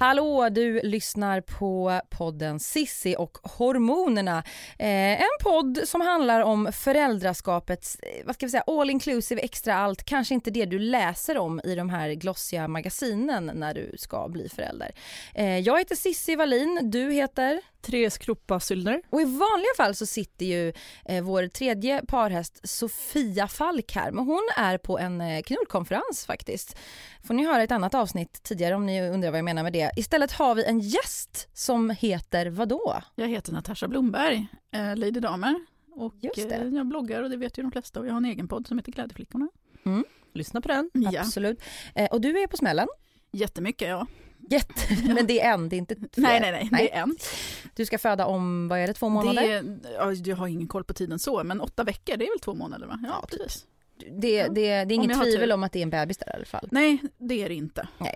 Hallå, du lyssnar på podden Sissi och hormonerna. Eh, en podd som handlar om föräldraskapets, eh, vad ska vi säga, all inclusive, extra allt. Kanske inte det du läser om i de här glossiga magasinen när du ska bli förälder. Eh, jag heter Sissi Wallin, du heter? Therese Kroppa Syllner. Och i vanliga fall så sitter ju eh, vår tredje parhäst Sofia Falk här, men hon är på en eh, knullkonferens faktiskt. Får ni höra ett annat avsnitt tidigare om ni undrar vad jag menar med det. Istället har vi en gäst som heter vadå? Jag heter Natasha Blomberg, eh, Lady Damer. Och eh, jag bloggar och det vet ju de flesta och jag har en egen podd som heter Glädjeflickorna. Mm. Lyssna på den. Ja. Absolut. Eh, och du är på smällen? Jättemycket ja. Jätte, men det är en, det är inte fler. Nej, nej, nej, det är en. Du ska föda om, vad är det, två månader? Det, ja, jag har ingen koll på tiden så, men åtta veckor, det är väl två månader va? Ja, typ. precis. Det, det, det är inget tvivel om att det är en bebis där i alla fall. Nej, det är det inte. Nej.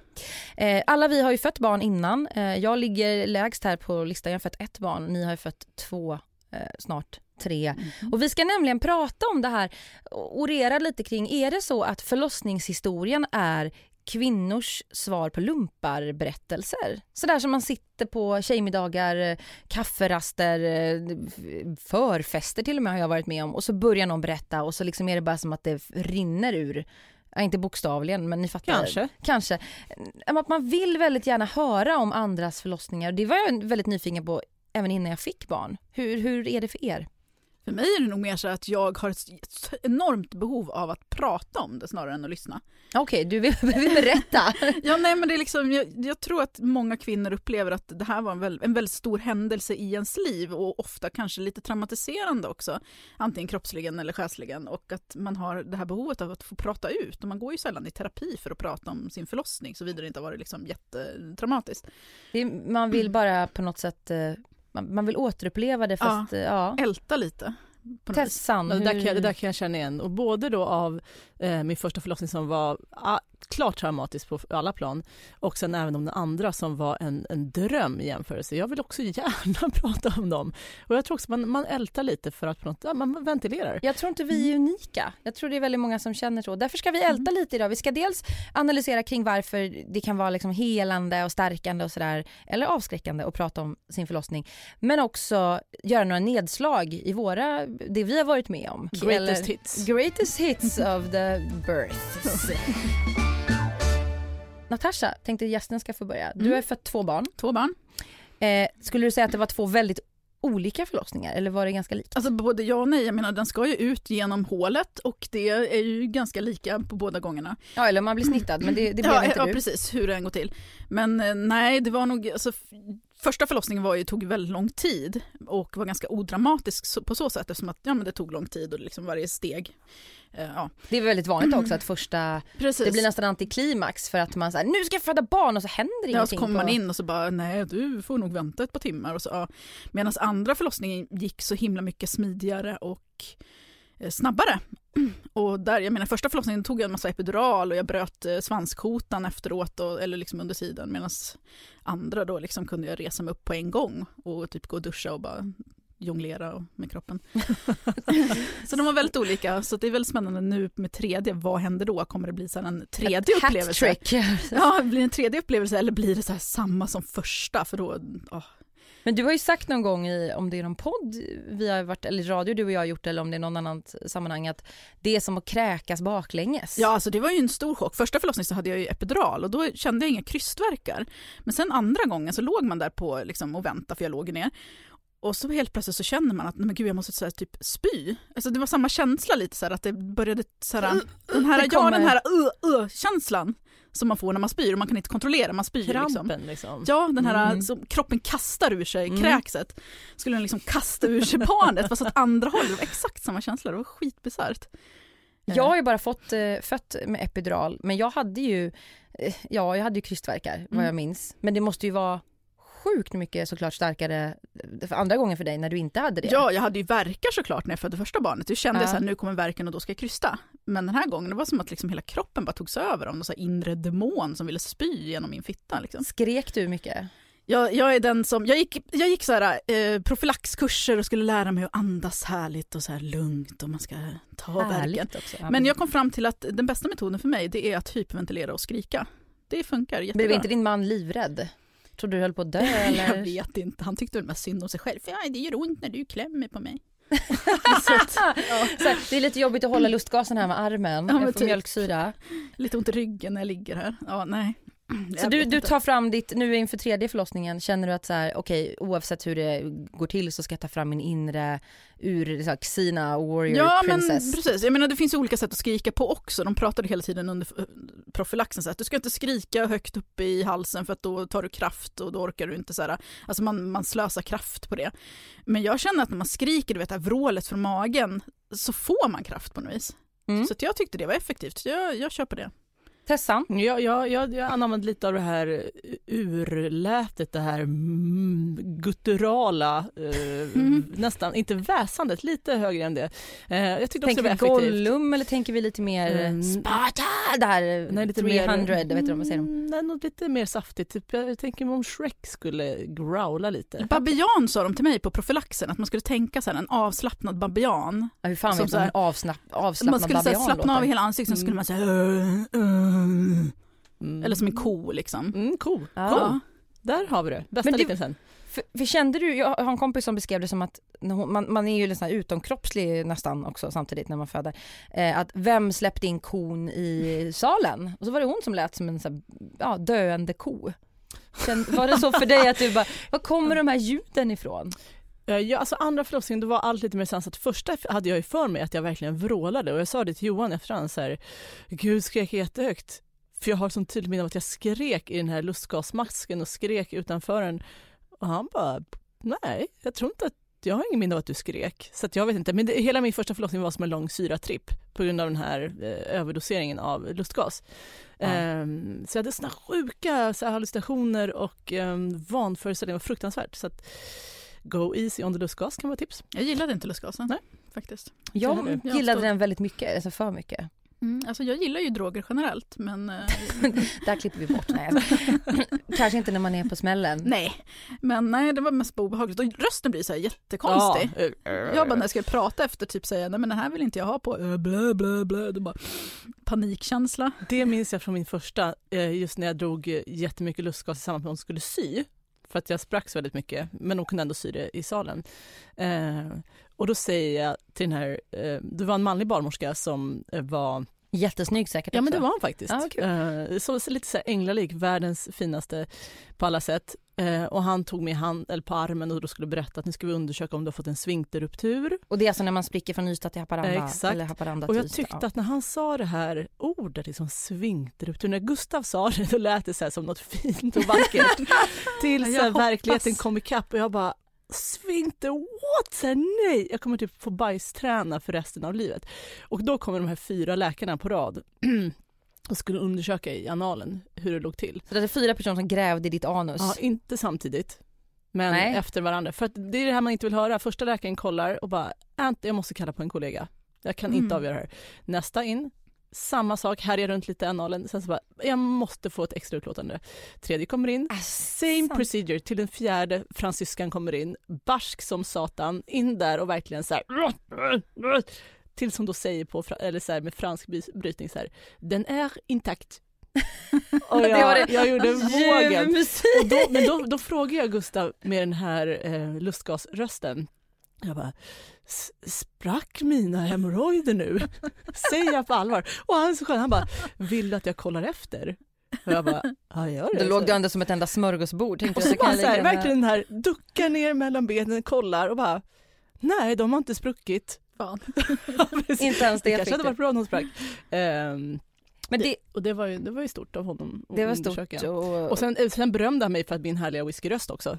Eh, alla vi har ju fött barn innan. Eh, jag ligger lägst här på listan, jag har fött ett barn. Ni har ju fött två, eh, snart tre. Mm. Och vi ska nämligen prata om det här, orera lite kring, är det så att förlossningshistorien är kvinnors svar på lumparberättelser. Sådär som man sitter på tjejmiddagar, kafferaster, förfester till och med har jag varit med om och så börjar någon berätta och så liksom är det bara som att det rinner ur Ja, inte bokstavligen, men ni fattar. Kanske. Kanske. Att man vill väldigt gärna höra om andras förlossningar. Det var jag väldigt nyfiken på även innan jag fick barn. Hur, hur är det för er? För mig är det nog mer så att jag har ett enormt behov av att prata om det snarare än att lyssna. Okej, okay, du vill, vill berätta. ja, nej men det är liksom, jag, jag, tror att många kvinnor upplever att det här var en, väl, en väldigt stor händelse i ens liv och ofta kanske lite traumatiserande också. Antingen kroppsligen eller själsligen och att man har det här behovet av att få prata ut och man går ju sällan i terapi för att prata om sin förlossning såvida det inte har varit liksom jättetraumatiskt. man vill bara på något sätt eh, man, man vill återuppleva det fast, ja, ja. älta lite. Tessan. Det, där kan jag, det där kan jag känna igen och både då av eh, min första förlossning som var ah, klart traumatisk på alla plan och sen även om den andra som var en, en dröm i jämförelse. Jag vill också gärna prata om dem och jag tror också man, man ältar lite för att något, ja, man ventilerar. Jag tror inte vi är mm. unika. Jag tror det är väldigt många som känner så. Därför ska vi älta mm. lite idag. Vi ska dels analysera kring varför det kan vara liksom helande och stärkande och sådär eller avskräckande att prata om sin förlossning. Men också göra några nedslag i våra, det vi har varit med om. Greatest hits. Greatest hits of the births. Natasha, tänkte gästen ska få börja. Du mm. har fött två barn. Två barn. Eh, skulle du säga att det var två väldigt olika förlossningar eller var det ganska likt? Alltså både ja och nej. Jag menar den ska ju ut genom hålet och det är ju ganska lika på båda gångerna. Ja eller man blir snittad men det, det blev ja, inte ja, du. Ja precis, hur det än går till. Men eh, nej det var nog, alltså, första förlossningen var ju, tog väldigt lång tid och var ganska odramatisk på så sätt eftersom att ja, men det tog lång tid och liksom varje steg Eh, ja. Det är väldigt vanligt också att första, Precis. det blir nästan antiklimax för att man säger nu ska jag föda barn och så händer ingenting. Ja, så kommer man in och så bara nej du får nog vänta ett par timmar och så. Ja. Medan andra förlossningen gick så himla mycket smidigare och eh, snabbare. Och där, jag menar första förlossningen tog jag en massa epidural och jag bröt eh, svanskotan efteråt och, eller liksom under tiden medan andra då liksom kunde jag resa mig upp på en gång och typ gå och duscha och bara jonglera med kroppen. så de var väldigt olika, så det är väldigt spännande nu med tredje, vad händer då? Kommer det bli så en tredje Ett upplevelse? ja, blir det en tredje upplevelse eller blir det så samma som första? För då, oh. Men du har ju sagt någon gång i, om det är någon podd vi har varit, eller radio du och jag har gjort eller om det är någon annat sammanhang att det är som att kräkas baklänges. Ja alltså det var ju en stor chock. Första förlossningen så hade jag ju epidural och då kände jag inga krystvärkar. Men sen andra gången så låg man där på liksom och väntade för jag låg ner Och så helt plötsligt så känner man att nej men gud jag måste så här, typ spy. Alltså det var samma känsla lite så här, att det började så här, den här, ja, den här uh, uh, känslan som man får när man spyr och man kan inte kontrollera, man spyr liksom. Krampen liksom. Ja, den här Mm. som kroppen kastar ur sig, Mm. kräkset. Skulle den liksom kasta ur sig barnet fast åt andra hållet. Exakt samma känsla, det var skitbisarrt. Jag har ju bara fått eh, fött med epidural men jag hade ju, eh, ja jag hade ju krystvärkar vad Mm. jag minns. Men det måste ju vara sjukt mycket såklart starkare eh, för andra gången för dig när du inte hade det. Ja, jag hade ju verkar såklart när jag födde första barnet. Jag kände Ja. så här, nu kommer verken och då ska jag krysta. Men den här gången, det var som att liksom hela kroppen bara togs över av någon så inre demon som ville spy genom min fitta. Liksom. Skrek du mycket? Jag, jag är den som, jag gick, jag gick så här, eh, profylaxkurser och skulle lära mig att andas härligt och så här lugnt och man ska ta verken. Härligt också. Ja, Men jag kom fram till att den bästa metoden för mig det är att hyperventilera och skrika. Det funkar jättebra. Blev inte din man livrädd? Trodde du höll på att dö Jag eller? vet inte, han tyckte väl mest synd om sig själv. För ja, det gör ont när du klämmer på mig. så att, ja, Så här, det är lite jobbigt att hålla lustgasen här med armen, Ja, jag får typ. mjölksyra. lite ont i ryggen när jag ligger här. Ja, nej. Så du, du tar fram ditt, nu inför tredje förlossningen, känner du att så här, okej oavsett hur det går till så ska jag ta fram min inre ur så här, Xena warrior Ja men princess. precis, jag menar det finns olika sätt att skrika på också. De pratade hela tiden under profylaxen så att du ska inte skrika högt upp i halsen för att då tar du kraft och då orkar du inte så här. Alltså man, man slösar kraft på det. Men jag känner att när man skriker, du vet det här vrålet från magen, så får man kraft på något vis. Mm. Så jag tyckte det var effektivt, jag, jag kör på det. Tessan? Jag, jag, jag, jag använder lite av det här urlätet, det här mm, gutturala, eh, Mm. nästan, inte väsandet, lite högre än det. Eh, jag tyckte också Tänker det vi var effektivt. Gollum eller tänker vi lite mer Mm. Sparta? Det här Nej, lite 300, mer, vet du vad man säger? om? Mm, Nej, något lite mer saftigt. Typ, jag tänker om Shrek skulle growla lite. Babian sa de till mig på profylaxen, att man skulle tänka så här, en avslappnad babian. Ja, hur fan Som vet så man hur avslapp, Man avslappnad skulle så här, babian slappna av låter? hela ansiktet, så skulle Mm. man säga "Uh, uh." Mm. Eller som en ko liksom. Mm, ko. Ja. Cool. Där har vi det. Bästa Men det- liknelsen. För, för kände du, jag har en kompis som beskrev det som att när hon, man, man är ju nästan utomkroppslig nästan också samtidigt när man föder. Eh, att vem släppte in kon i salen? Och så var det hon som lät som en så här, ja, döende ko. Sen, var det så för dig att du bara, var kommer de här ljuden ifrån? Eh, Ja, alltså andra förlossningen då var allt lite mer sansat. Första hade jag ju för mig att jag verkligen vrålade och jag sa det till Johan efterhand så här, gud skrek jag jättehögt. För jag har sånt tydligt minne av att jag skrek i den här lustgasmasken och skrek utanför den. Och han bara, nej, jag tror inte att jag har ingen minne av att du skrek. Så jag vet inte, men det, hela min första förlossning var som en lång syratripp på grund av den här eh, överdoseringen av lustgas. Ja. Ehm, så jag hade såna sjuka så här, hallucinationer och um, vanföreställningar, det var fruktansvärt. Så att go easy on the lustgas kan vara tips. Jag gillade inte lustgasen. Nej. Faktiskt. Jag jag gillade den väldigt mycket, alltså för mycket. Mm, alltså jag gillar ju droger generellt men eh, Där klipper vi bort. Nej, alltså. Kanske inte när man är på smällen. nej. Men nej det var mest obehagligt och rösten blir så här jättekonstig. Ja. Jag bara när jag ska prata efter typ säga nej men den här vill inte jag ha på, blä blä blä, då bara panikkänsla. Det minns jag från min första, eh, just när jag drog jättemycket lustgas i samband med att hon skulle sy. För att jag sprack väldigt mycket, men hon kunde ändå sy det i salen. Eh, och då säger jag till den här, eh, det var en manlig barnmorska som eh, var Jättesnygg säkert Ja men det också. var han faktiskt. Kul. Eh, så, så lite så här änglalik, världens finaste på alla sätt. Eh, och han tog mig hand, eller på armen och då skulle berätta att nu ska vi undersöka om du har fått en sfinkterruptur. Och det är alltså när man spricker från Ystad till Haparanda? Eh, exakt. Eller Haparanda Och jag tyckte ja. att när han sa det här ordet, liksom sfinkterruptur, när Gustav sa det då lät det så som något fint och vackert. Tills så här, verkligheten kom ikapp och jag bara Så här, nej! Jag kommer typ få bajsträna för resten av livet. Och då kommer de här fyra läkarna på rad och skulle undersöka i analen hur det låg till. Så det är fyra personer som grävde i ditt anus? Ja, inte samtidigt. Men Nej. efter varandra. För att det är det här man inte vill höra. Första läkaren kollar och bara, "Ant, jag måste kalla på en kollega. Jag kan inte Mm. avgöra det här. Nästa in, samma sak, härjar runt lite analen. Sen så bara, jag måste få ett extra utlåtande. Tredje kommer in, Äh, same procedure. Till den fjärde, fransyskan kommer in, barsk som satan, in där och verkligen så här. Tills hon då säger på, eller så här med fransk brytning så här, den är intakt. Och Det jag, var det. jag gjorde vågen. Ljuv musik. Och då, men då, då frågar jag Gustav med den här eh, lustgasrösten. Jag bara, "S- sprack mina hemorrojder nu? Säger jag på allvar. Och han så skön, han bara, vill du att jag kollar efter? Och jag bara, ja gör det. Då låg Så- du ändå som ett enda smörgåsbord. Tänkte Och jag, så bara jag så här, verkligen den här duckar ner mellan benen, kollar och bara nej de har inte spruckit. Fan. Inte ens det det kanske hade varit bra om de sprack. Ehm, Men det, och det var, ju, det var ju stort av honom att det var stort. Och, Och sen, eh, sen berömde han mig för att min härliga whiskyröst också.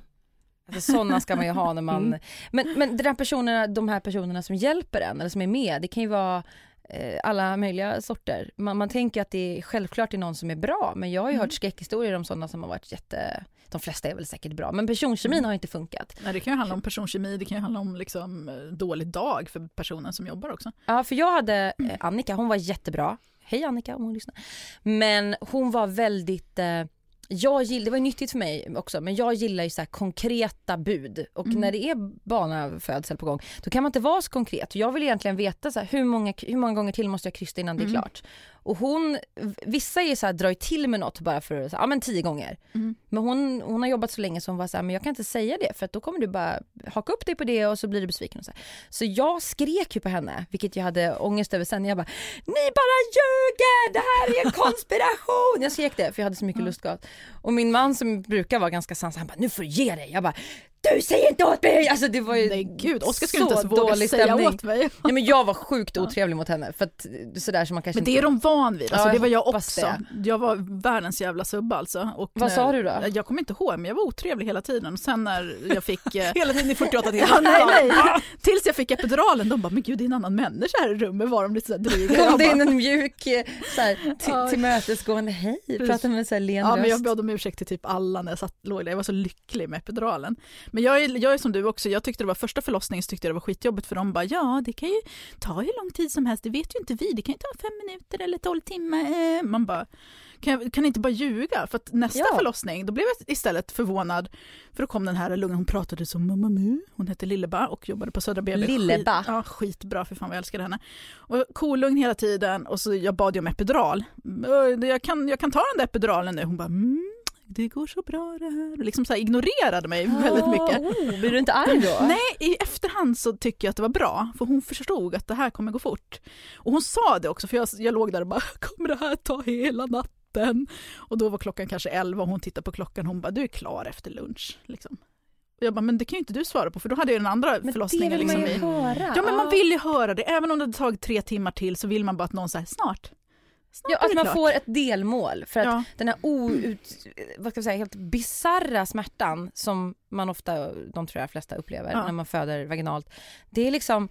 Alltså, sådana ska man ju ha när man... Mm. Men, men de, personerna, de här personerna som hjälper en eller som är med, det kan ju vara eh, alla möjliga sorter. Man, man tänker att det är självklart är någon som är bra, men jag har ju Mm. hört skräckhistorier om sådana som har varit jätte... De flesta är väl säkert bra, men personkemin har inte funkat. Nej, det kan ju handla om personkemi, det kan ju handla om liksom, dålig dag för personen som jobbar också. Ja, för jag hade eh, Annika, hon var jättebra. Hej Annika om hon lyssnar. Men hon var väldigt, eh, jag gill, det var nyttigt för mig också, men jag gillar ju så konkreta bud. Och Mm. när det är barnafödsel på gång, då kan man inte vara så konkret. Jag vill egentligen veta så här, hur, många, hur många gånger till måste jag krysta innan det är Mm. klart. Och hon, vissa är så här, drar ju till med något bara för, ja men tio gånger. Mm. Men hon, hon har jobbat så länge så hon var så här, men jag kan inte säga det för att då kommer du bara haka upp dig på det och så blir du besviken. Och så, här. så jag skrek ju på henne, vilket jag hade ångest över sen. Jag bara, ni bara ljuger, det här är en konspiration. Jag skrek det för jag hade så mycket Mm. lustgat. Och min man som brukar vara ganska sansad, han bara, nu får du ge dig. Jag bara, du säger inte åt mig! Alltså det var ju Nej gud, Oskar skulle inte ens våga säga stämning. åt mig. Nej men jag var sjukt otrevlig mot henne för att sådär som man kanske Men det är de van vid, alltså, Ja, det var jag också. Jag var världens jävla subba alltså. Och Vad när- sa du då? Jag kommer inte ihåg, men jag var otrevlig hela tiden. Och sen när jag fick... eh, Hela tiden i 48 timmar. Ja, nej, nej. Tills jag fick epiduralen, de bara, men gud det är en annan människa här i rummet, var de lite såhär dryga. kom det in en mjuk eh, såhär, tillmötesgående hej, prata med så här len Ja, men jag röst. bad om ursäkt till typ alla när jag satt, låg där. Jag var så lycklig med epiduralen. Men jag är, jag är som du också, jag tyckte det var första förlossningen så tyckte jag det var skitjobbigt för de bara, ja det kan ju ta hur lång tid som helst, det vet ju inte vi, det kan ju ta fem minuter eller tolv timmar. Eh, Man bara, kan, jag, kan inte bara ljuga? För att nästa Ja. förlossning, då blev jag istället förvånad, för då kom den här lugna, hon pratade som Mamma Mu, hon hette Lilleba och jobbade på Södra BB. Lilleba? Skit, ja, skitbra, för fan vad jag älskade henne. Och kolugn hela tiden och så jag bad ju om epidural. "Ö, Jag kan, jag kan ta den där epiduralen nu. Hon bara mm, det går så bra det här. Och liksom så här ignorerade mig väldigt mycket. Oh, blir du inte arg då? Nej, i efterhand så tycker jag att det var bra, för hon förstod att det här kommer gå fort. Och hon sa det också, för jag, jag låg där och bara, kommer det här ta hela natten? Och då var klockan kanske 11 och hon tittade på klockan och hon bara, du är klar efter lunch. Liksom. Och jag bara, men det kan ju inte du svara på, för då hade jag den andra men det förlossningen vill man liksom ju i... höra. Ja men man vill ju höra det, även om det hade tagit tre timmar till så vill man bara att någon säger snart. Ja, att man klart. får ett delmål för att Ja. den här out, vad ska jag säga, helt bizarra smärtan som man ofta, de tror jag flesta upplever Ja. när man föder vaginalt. Det är liksom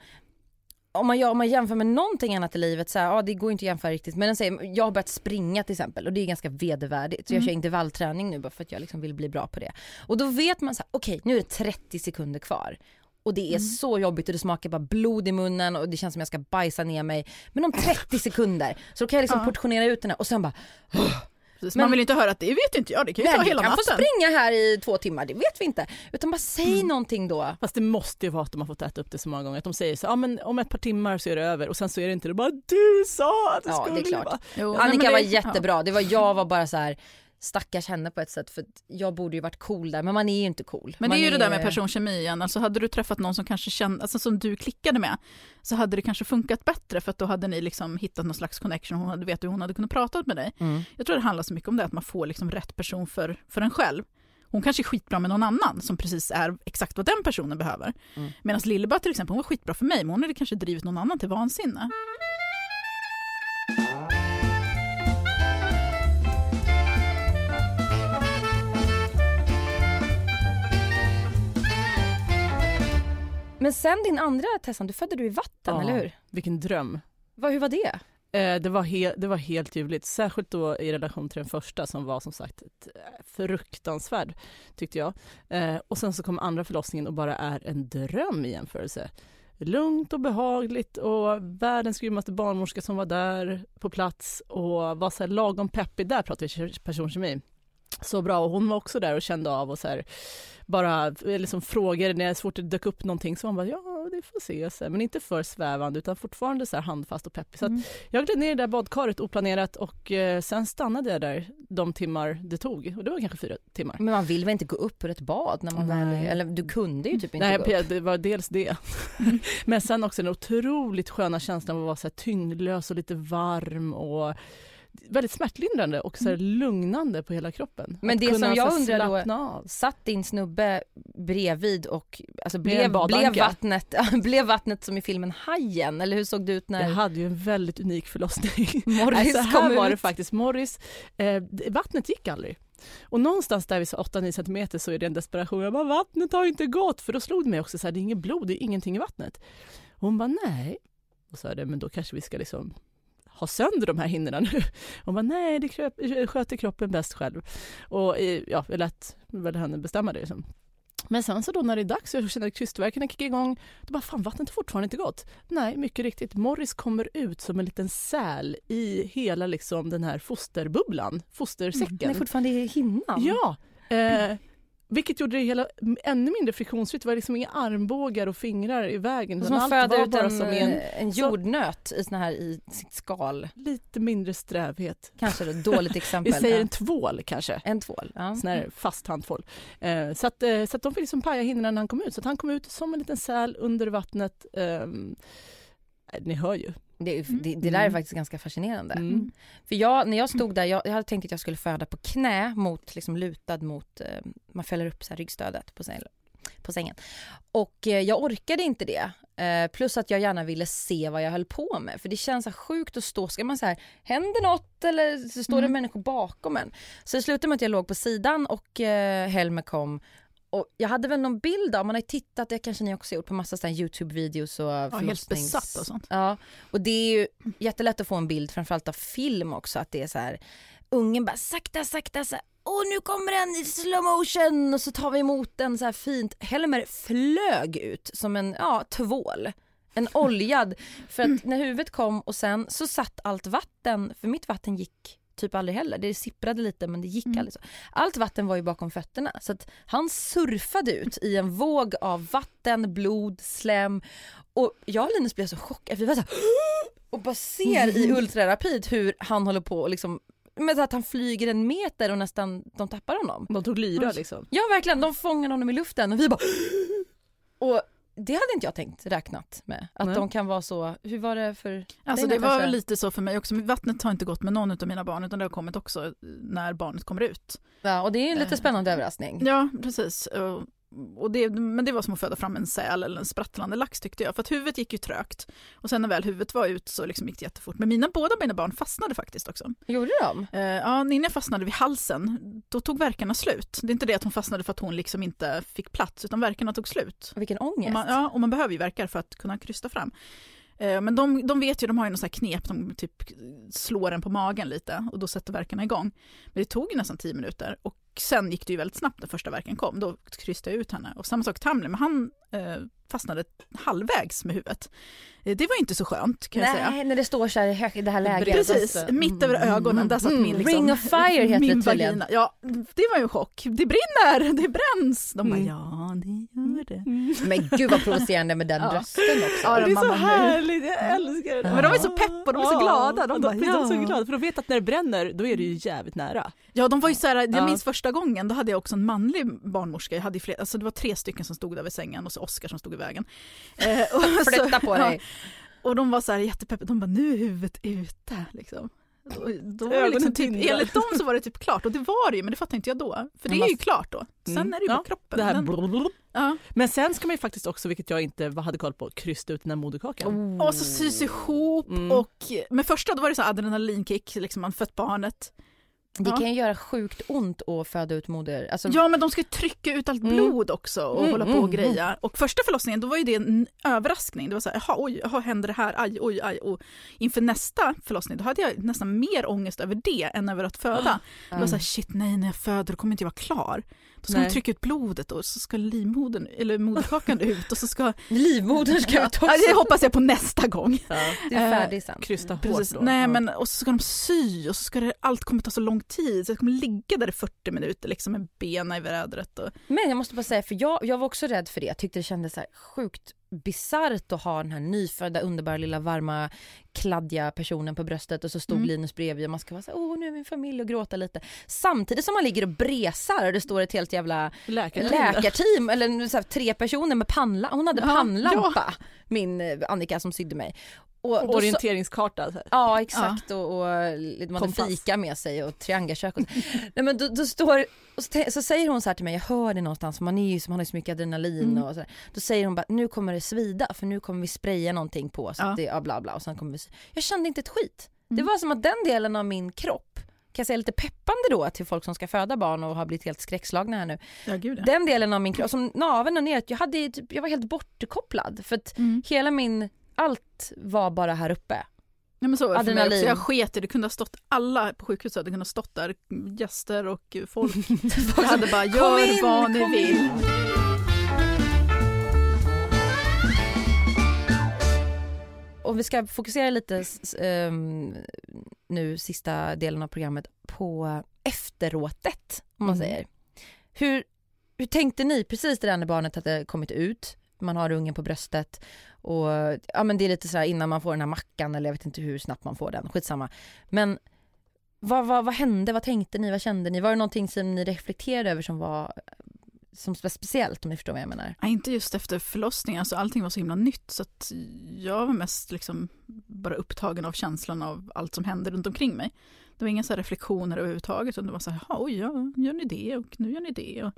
om man, om man jämför med någonting annat i livet, så här, ja, det går inte att jämföra riktigt. Men den säger, jag har börjat springa till exempel och det är ganska vedervärdigt. Så jag Mm. kör intervallträning nu bara för att jag liksom vill bli bra på det. Och då vet man så här, okej nu är det 30 sekunder kvar. Och det är Mm. så jobbigt och det smakar bara blod i munnen och det känns som jag ska bajsa ner mig. Men om 30 sekunder så kan jag liksom Ja. portionera ut den här och sen bara Precis, Men- man vill inte höra att det vet inte jag, det kan ju Nej, ta hela kan få natten. springa här i två timmar, det vet vi inte. Utan bara säg Mm. någonting då. Fast det måste ju vara att de har fått äta upp det så många gånger. Att de säger så ja men om ett par timmar så är det över och sen så är det inte det. Bara du sa att det Ja, skulle det är klart. vara." Jo, nej, Annika men var det- jättebra, det var jag var bara så här stackars henne på ett sätt för jag borde ju varit cool där men man är ju inte cool. Men det man är ju det där med personkemi igen, alltså hade du träffat någon som kanske kände, alltså som du klickade med, så hade det kanske funkat bättre för att då hade ni liksom hittat någon slags connection, hon hade vet hur hon hade kunnat prata med dig. Mm. Jag tror det handlar så mycket om det, att man får liksom rätt person för, för en själv. Hon kanske är skitbra med någon annan som precis är exakt vad den personen behöver. Mm. Medan Lilleba till exempel, hon var skitbra för mig, men hon hade kanske drivit någon annan till vansinne. Men sen din andra Tessan, du födde du i vatten Ja. eller hur? Vilken dröm. Vad, hur var det? Eh, det, var he- det var helt ljuvligt, särskilt då i relation till den första som var som sagt ett, eh, fruktansvärd tyckte jag. Eh, och sen så kom andra förlossningen och bara är en dröm i jämförelse. Lugnt och behagligt och världens grymmaste barnmorska som var där på plats och var så här lagom peppig, där pratar vi personkemi. Så bra och hon var också där och kände av och så här bara eh, liksom frågade när så fort det dök upp någonting så hon bara ja det får se så här, men inte för svävande utan fortfarande så här handfast och peppig. Så att Mm. jag gled ner i det där badkaret oplanerat och eh, sen stannade jag där de timmar det tog och det var kanske fyra timmar. Men man vill väl inte gå upp ur ett bad när man väl, eller du kunde ju typ inte Nej, gå upp. Det var dels det. Men sen också den otroligt sköna känslan av att vara så här tyngdlös och lite varm och väldigt smärtlindrande och så här lugnande på hela kroppen. Men Att det som jag undrar då- av. Satt din snubbe bredvid och alltså blev, blev, vattnet, blev vattnet som i filmen Hajen eller hur såg det ut när Jag hade ju en väldigt unik förlossning. Morris Nej, så här var det ut? faktiskt. Morris, eh, det- vattnet gick aldrig. Och någonstans där vid så 8-9 centimeter så är det en desperation. Jag bara, vattnet har inte gått. För då slog det mig också så här, det är inget blod, det är ingenting i vattnet. Och hon bara, nej. Och sa det, men då kanske vi ska liksom ha sönder de här hinnorna nu. Hon bara, nej, det kröp, sköter kroppen bäst själv. Och eh, ja, jag lät väl henne bestämma det. Liksom. Men sen så då när det är dags och jag känner att krystvärkarna kickar igång, då bara fan vattnet har fortfarande inte gått. Nej, mycket riktigt. Morris kommer ut som en liten säl i hela liksom den här fosterbubblan, fostersäcken. Den är fortfarande i hinnan? Ja! Eh, vilket gjorde det hela ännu mindre friktionsfritt. Det var liksom inga armbågar och fingrar i vägen. Som man föder ut en, som en en så- jordnöt i, såna här, i sitt skal. lite mindre strävhet. Kanske då, dåligt Vi exempel. säger Ja. en tvål kanske. en tvål. Ja. Sån här fast handtvål. Eh, så, att, eh, så att de fick liksom paja hinnorna när han kom ut. Så han kom ut som en liten säl under vattnet. ehm, ni hör ju. Det, är- det, det där är Mm. faktiskt ganska fascinerande. Mm. För jag, när jag stod där, jag, jag hade tänkt att jag skulle föda på knä mot, liksom lutad mot, eh, man fäller upp så här ryggstödet på, säng, på sängen. Och eh, jag orkade inte det. Eh, plus att jag gärna ville se vad jag höll på med. För det känns så sjukt att stå, ska man så här, händer något eller så står det Mm. människor bakom en. Så det slutade med att jag låg på sidan och eh, Helmer kom och jag hade väl någon bild av, man har ju tittat, det kanske ni också gjort på massa Youtube-videos och Ja, helt besatt och sånt. Ja, och det är ju jättelätt att få en bild framförallt av film också att det är så här ungen bara sakta sakta så här, Åh nu kommer den i slow motion och så tar vi emot den så här fint. Helmer flög ut som en ja, tvål. En oljad. För att när huvudet kom och sen så satt allt vatten, för mitt vatten gick typ aldrig heller. Det sipprade lite men det gick Mm. aldrig så. Allt vatten var ju bakom fötterna så att han surfade ut i en våg av vatten, blod, slem och jag och Linus blev så chockade. Vi var så här, och bara ser i ultrarapid hur han håller på och liksom med att han flyger en meter och nästan de tappar honom. De tog lyra liksom. Ja verkligen, de fångar honom i luften och vi bara och det hade inte jag tänkt räknat med. Att Nej. de kan vara så, hur var det för Alltså det var väl lite så för mig också. Vattnet har inte gått med någon av mina barn utan det har kommit också när barnet kommer ut. Ja, och det är en lite Eh, spännande överraskning. Ja, precis. Och- Och det, men det var som att föda fram en säl eller en sprattlande lax tyckte jag. För att huvudet gick ju trögt. Och sen när väl huvudet var ut så liksom gick det jättefort. Men mina båda mina barn fastnade faktiskt också. Gjorde de? Eh, ja, Ninja fastnade vid halsen. Då tog verkarna slut. Det är inte det att hon fastnade för att hon liksom inte fick plats utan verkarna tog slut. Vilken Och ångest. man, ja, och man behöver ju verkar för att kunna krysta fram. Eh, Men de, de vet ju, de har ju något här knep, de typ slår en på magen lite och då sätter verkarna igång. Men det tog nästan tio minuter och sen gick det ju väldigt snabbt när första verken kom. Då krystade jag ut henne. Och samma sak Tamlin, men han eh, fastnade halvvägs med huvudet. Eh, det var inte så skönt kan jag säga. Nej, när det står så här i det här läget. Precis, Mm. mitt över ögonen, där satt Mm. min liksom, Ring of fire heter min det tydligen. Ja, det var ju en chock. Det brinner, det bränns. De bara, Mm. ja det gör det. Men gud vad provocerande med den Ja. rösten också. Ja, det är så härligt, jag älskar det. Men de är så pepp och de är så glada. De bara, de, är så ja. glada för de vet att när det bränner då är det ju jävligt nära. Ja, de var ju så här, jag Ja. minns första gången, då hade jag också en manlig barnmorska. Jag hade ju fler, alltså det var tre stycken som stod där vid sängen och så Oskar som stod i vägen. Eh, Flytta på dig. Ja, och de var så här jättepeppiga, de bara nu är huvudet ute liksom. Då, då var det Ögonen liksom typ, enligt dem så var det typ klart och det var det ju men det fattade inte jag då. För det är ju klart då. Sen Mm. är det ju Ja, kroppen. Det här Den- ja. Men sen ska man ju faktiskt också, vilket jag inte hade koll på, krysta ut den här moderkakan. Och så sys ihop Mm. och men första då var det så adrenalinkick, liksom man fött barnet. Det Ja. kan ju göra sjukt ont att föda ut moder. Alltså, Ja men de ska trycka ut allt Mm. blod också och Mm, hålla på mm, och greja. Och första förlossningen då var ju det en överraskning. Det var så här, jaha oj, jaha, händer det här, aj, oj, aj. Och inför nästa förlossning då hade jag nästan mer ångest över det än över att föda. Det var så här, shit nej när jag föder då kommer inte jag vara klar. Då ska Nej. de trycka ut blodet och så ska livmodern, eller moderkakan ut och så ska... livmodern ska ut också. Ja, det hoppas jag på nästa gång. Ja. Du är färdig sen. Krysta hårt Precis. då. Nej men och så ska de sy och så ska det, allt kommer ta så lång tid så jag kommer ligga där i 40 minuter liksom med benen i vädret. Och, Men jag måste bara säga, för jag, jag var också rädd för det. Jag tyckte det kändes så här sjukt bisarrt att ha den här nyfödda underbara lilla varma kladdiga personen på bröstet och så stod Mm. Linus bredvid och man ska vara så här, åh nu är min familj och gråta lite. Samtidigt som man ligger och bresar och det står ett helt jävla Läkare. läkarteam eller så här, tre personer med pannla hon hade Ja, pannlampa min eh, Annika som sydde mig. Och så- Orienteringskarta. Så. Ja exakt och, och lite- man hade fika med sig och triangelkök och. Nej men då, då står och så, så säger hon så här till mig, jag hör det någonstans, man, är ju, man har ju så mycket adrenalin Mm. och så här. Då säger hon bara, nu kommer det svida för nu kommer vi spraya någonting på så Ja. att det, ja bla bla och sen kommer vi Jag kände inte ett skit. Det Mm. var som att den delen av min kropp kan jag säga lite peppande då till folk som ska föda barn och har blivit helt skräckslagna här nu. Ja, gud ja. Den delen av min kropp, som naveln och ner, jag, hade, typ, jag var helt bortkopplad för att Mm. hela min, allt var bara här uppe. Ja, men så var det för mig Adrenalin. också. Jag sket i det. kunde ha stått alla på sjukhuset hade kunnat stått där, gäster och folk. Jag hade bara, gör in, vad ni vill. in. Och vi ska fokusera lite ehm, nu sista delen av programmet på efteråtet om man Mm. säger. Hur, hur tänkte ni precis det där när barnet hade kommit ut? Man har ungen på bröstet och ja men det är lite sådär innan man får den här mackan eller jag vet inte hur snabbt man får den, skitsamma. Men vad, vad, vad hände, vad tänkte ni, vad kände ni? Var det någonting som ni reflekterade över som var som var speciellt om ni förstår vad jag menar? Nej, inte just efter förlossningen, alltså allting var så himla nytt så att jag var mest liksom bara upptagen av känslan av allt som hände runt omkring mig. Det var inga så här reflektioner överhuvudtaget utan det var så här, oj, ja, gör ni det och nu gör ni det. Och,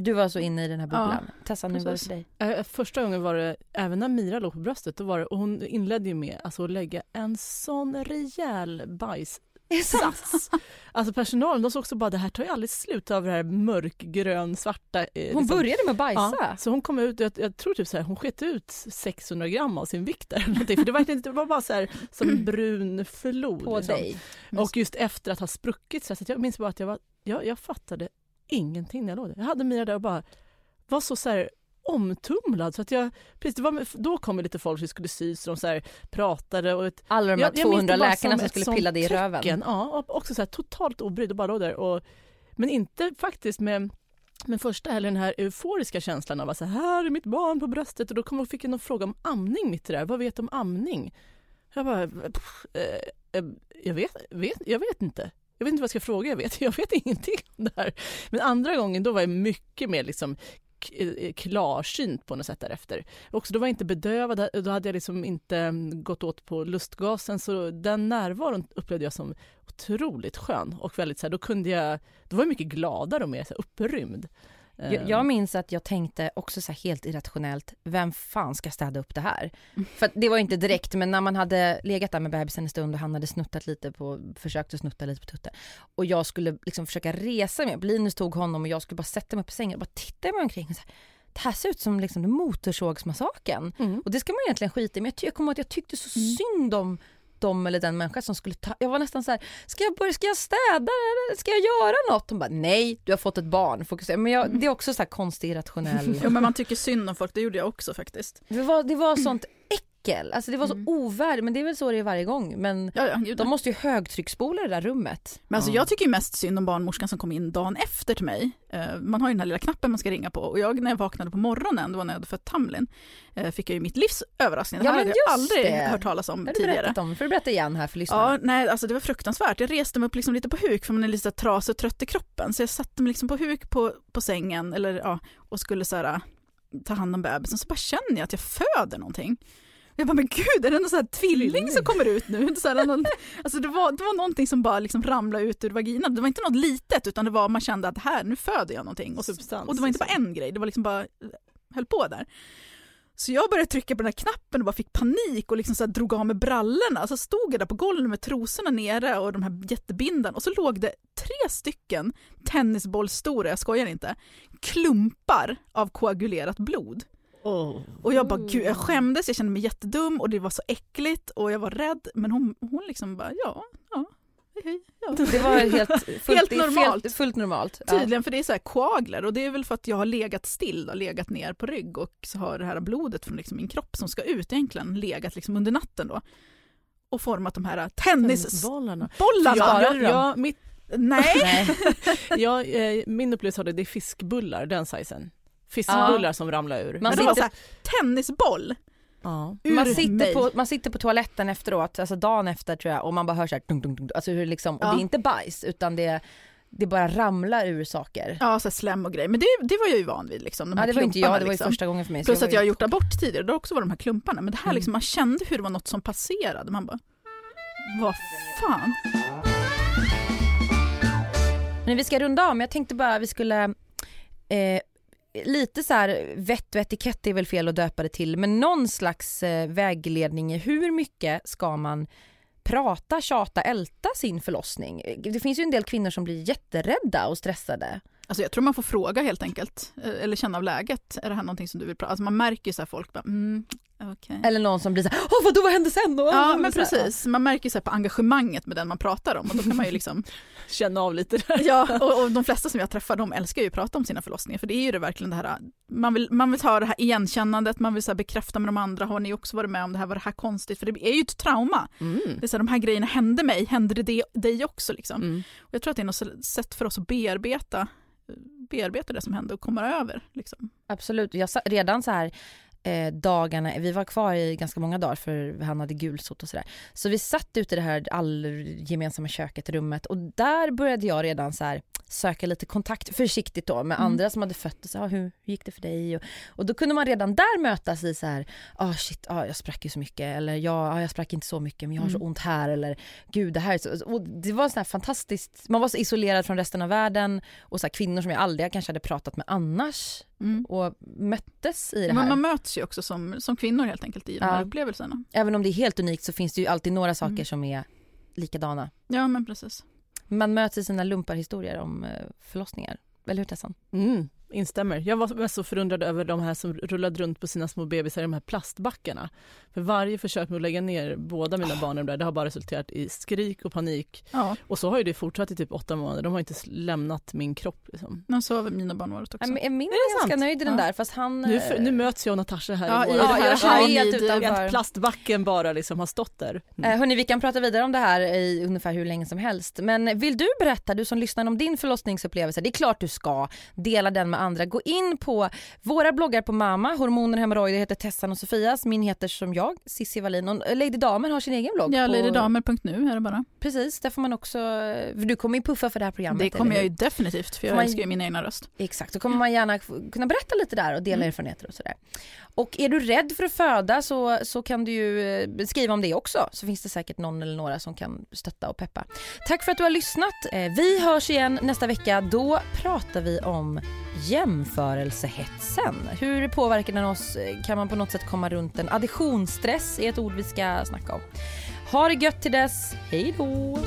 du var så inne i den här bubblan. Tessa, nu var det för dig. Eh, Första gången var det, även när Mira låg på bröstet, då var det, och hon inledde ju med alltså, att lägga en sån rejäl bajssats. Alltså personalen, de såg också bara det här tar ju aldrig slut av det här mörkgrön svarta. eh, Hon liksom. började med att bajsa. Ja, så hon kom ut, jag, jag tror typ så här, hon sket ut 600 gram av sin vikt där. någonting, För det, var, verkligen- det var bara så här som en brun flod. på liksom. dig. Och just efter att ha spruckit så, här, så jag minns bara att jag, var, jag, jag fattade ingenting när jag låg där. Jag hade Mira där och bara var så, så här omtumlad så att jag, precis, var, då kom det lite folk som skulle sys och de så här pratade och ett, Alla de här jag- jag minns 200 det bara läkarna som skulle pilla dig i röven. tecken. Ja, och också så här, totalt obrydd och bara låg där. Och, men inte faktiskt med men första heller den här euforiska känslan av att så här är mitt barn på bröstet och då kom och fick jag någon fråga om amning mitt i det där. Vad vet du om amning? Jag bara, pff, eh, eh, jag, vet, vet, jag vet inte. Jag vet inte vad jag ska fråga, jag vet, jag vet ingenting om det här. Men andra gången då var jag mycket mer liksom eh, klarsynt på något sätt därefter. Också då var jag inte bedövad, då hade jag liksom inte mm, gått åt på lustgasen så den närvaron upplevde jag som otroligt skön och väldigt så här, då kunde jag, då var jag mycket gladare och mer så här, upprymd. Jag, Eh, jag minns att jag tänkte också så helt irrationellt, vem fan ska städa upp det här? För det var inte direkt, men när man hade legat där med bebisen en stund och han hade snuttat lite på, försökt att snutta lite på tutten och jag skulle liksom försöka resa mig upp, Linus tog honom och jag skulle bara sätta mig på sängen och bara titta mig omkring och så här, det här ser ut som liksom motorsågsmassaken. Mm. Och det ska man egentligen skita i men jag, ty- jag kommer ihåg att jag tyckte så synd om dem eller den människa som skulle ta, jag var nästan så här, ska jag börja, ska jag städa ska jag göra något? De bara nej, du har fått ett barn, fokusera. Men jag, det är också så här konstig irrationell. jo, men man tycker synd om folk, det gjorde jag också faktiskt. Det var, det var sånt äckel, alltså det var så Mm. ovärdigt, men det är väl så det är varje gång. Men Ja, ja, de måste ju högtrycksspola det där rummet. Men alltså Ja. jag tycker ju mest synd om barnmorskan som kom in dagen efter till mig. Eh, Man har ju den här lilla knappen man ska ringa på och jag när jag vaknade på morgonen, det var när jag hade fött Tamlin, eh, fick jag ju mitt livs överraskning. Det Ja, här men hade jag aldrig det. hört talas om har tidigare. berättat om, för du berätta igen här för lyssnarna. Ja, nej, alltså det var fruktansvärt. Jag reste mig upp liksom lite på huk för man är lite trasig och trött i kroppen. Så jag satte mig liksom på huk på, på sängen eller, ja, och skulle så här, äh, ta hand om bebisen. Så bara känner jag att jag föder någonting. Jag bara, men gud, är det någon så här tvilling som kommer ut nu? Så här, någon, alltså det, var, det var någonting som bara liksom ramlade ut ur vaginan. Det var inte något litet utan det var, man kände att här, nu föder jag någonting. Och, Substans, och det var inte bara liksom. en grej, det var liksom bara, höll på där. Så jag började trycka på den här knappen och bara fick panik och liksom så drog av mig brallorna. Så stod jag där på golvet med trosorna nere och de här jättebindan och så låg det tre stycken tennisbollstora, jag skojar inte, klumpar av koagulerat blod. Oh. Och jag bara gud, jag skämdes, jag kände mig jättedum och det var så äckligt och jag var rädd. Men hon, hon liksom bara ja, ja, hej, hej, ja. Det var helt, fullt, Helt normalt. Fullt, fullt normalt. Ja. Tydligen, för det är så här koagler och det är väl för att jag har legat still, då, legat ner på rygg och så har det här blodet från liksom min kropp som ska ut egentligen legat liksom under natten då. Och format de här tennisbollarna. Bollarna. Ja, ja, mitt, Nej! Nej. ja, eh, min upplevelse av det, det är fiskbullar, den sizen. Fiskbullar som ramlar ur. Man Men det var så sitter, här, tennisboll ja. man, sitter på, man sitter på toaletten efteråt, alltså dagen efter tror jag, och man bara hör så här dunk, dunk, dunk, alltså hur liksom, och Ja. det är inte bajs utan det är det bara ramlar ur saker. Ja, så slem och grejer. Men det, det var jag ju van vid. Liksom, de Ja, här det var inte jag, det var ju liksom. första gången för mig. Plus jag att jag har gjort abort tidigare, då också var de här klumparna. Men det här Mm. liksom, man kände hur det var något som passerade. Man bara, vad fan? Men vi ska runda av, men jag tänkte bara vi skulle eh, lite så här vett och etikett är väl fel att döpa det till, men någon slags eh, vägledning i hur mycket ska man prata, tjata, älta sin förlossning? Det finns ju en del kvinnor som blir jätterädda och stressade. Alltså jag tror man får fråga helt enkelt. Eh, eller känna av läget. Är det här någonting som du vill prata Alltså man märker ju så här folk bara, mm, okej. Eller någon som blir så här, åh vadå vad hände sen? Och, Ja men precis, man märker ju så på engagemanget med den man pratar om och då kan man ju liksom Känna av lite där. Ja, och, och de flesta som jag träffar de älskar ju att prata om sina förlossningar för det är ju det verkligen det här, man vill, man vill ta det här igenkännandet, man vill så här bekräfta med de andra, har ni också varit med om det här, var det här konstigt? För det är ju ett trauma. Mm. Det är så här, de här grejerna hände mig, hände det dig- dig också liksom? Mm. Och jag tror att det är något sätt för oss att bearbeta, bearbeta det som hände och komma över. Liksom. Absolut, jag sa, redan så här eh, dagarna, vi var kvar i ganska många dagar för han hade gulsot och sådär. Så vi satt ute i det här all gemensamma köket, rummet och där började jag redan så här söka lite kontakt, försiktigt då, med Mm. andra som hade fött och så, ah, hur, hur gick det för dig? Och, och då kunde man redan där mötas i så här, ah shit, ah, jag sprack ju så mycket eller ja, ah, jag sprack inte så mycket men jag har så Mm. ont här eller gud det här är så, och det var så här fantastiskt, man var så isolerad från resten av världen och så här, kvinnor som jag aldrig kanske hade pratat med annars Mm. och möttes i det här. Men man möts ju också som, som kvinnor helt enkelt i de här Ja. upplevelserna. Även om det är helt unikt så finns det ju alltid några saker Mm. som är likadana. Ja men precis. Man möts i sina lumparhistorier om eh, förlossningar. Eller hur Tessan? Mm, instämmer. Jag var mest så förundrad över de här som rullade runt på sina små bebisar i de här plastbackarna. För varje försök med att lägga ner båda mina barn där, det har bara resulterat i skrik och panik. Ja, Och så har ju det fortsatt i typ åtta månader. De har inte lämnat min kropp. Liksom. men så har mina barn varit också. Ja, men Min Är ganska sant? nöjd i den Ja. där fast han... Nu, eh, för, nu möts jag och Natasha här Ja, i vår... det här jag känner Hawaii- helt det- utanför. Att plastbacken bara liksom har stått där. Mm. Eh, hörni, vi kan prata vidare om det här i ungefär hur länge som helst. Men vill du berätta, du som lyssnar om din förlossningsupplevelse, det är klart du ska dela den med andra. Gå in på våra bloggar på Mamma, Hormoner och hemorrojder heter Tessan och Sofias, min heter som jag, Cissi Wallin och Lady Damer har sin egen blogg. Ja, på, ladydamer.nu är det bara. Precis, där får man också, du kommer ju puffa för det här programmet. Det kommer jag ju definitivt för jag man- älskar ju min egna röst. Exakt, då kommer man gärna kunna berätta lite där och dela Mm. erfarenheter och sådär. Och är du rädd för att föda så, så kan du ju eh, skriva om det också så finns det säkert någon eller några som kan stötta och peppa. Tack för att du har lyssnat. Eh, vi hörs igen nästa vecka. Då pratar vi om jämförelsehetsen. Hur påverkar den oss? Eh, kan man på något sätt komma runt den? Additionsstress är ett ord vi ska snacka om. Ha det gött till dess. Hej då!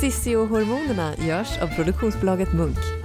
Sissi och hormonerna görs av produktionsbolaget Munk.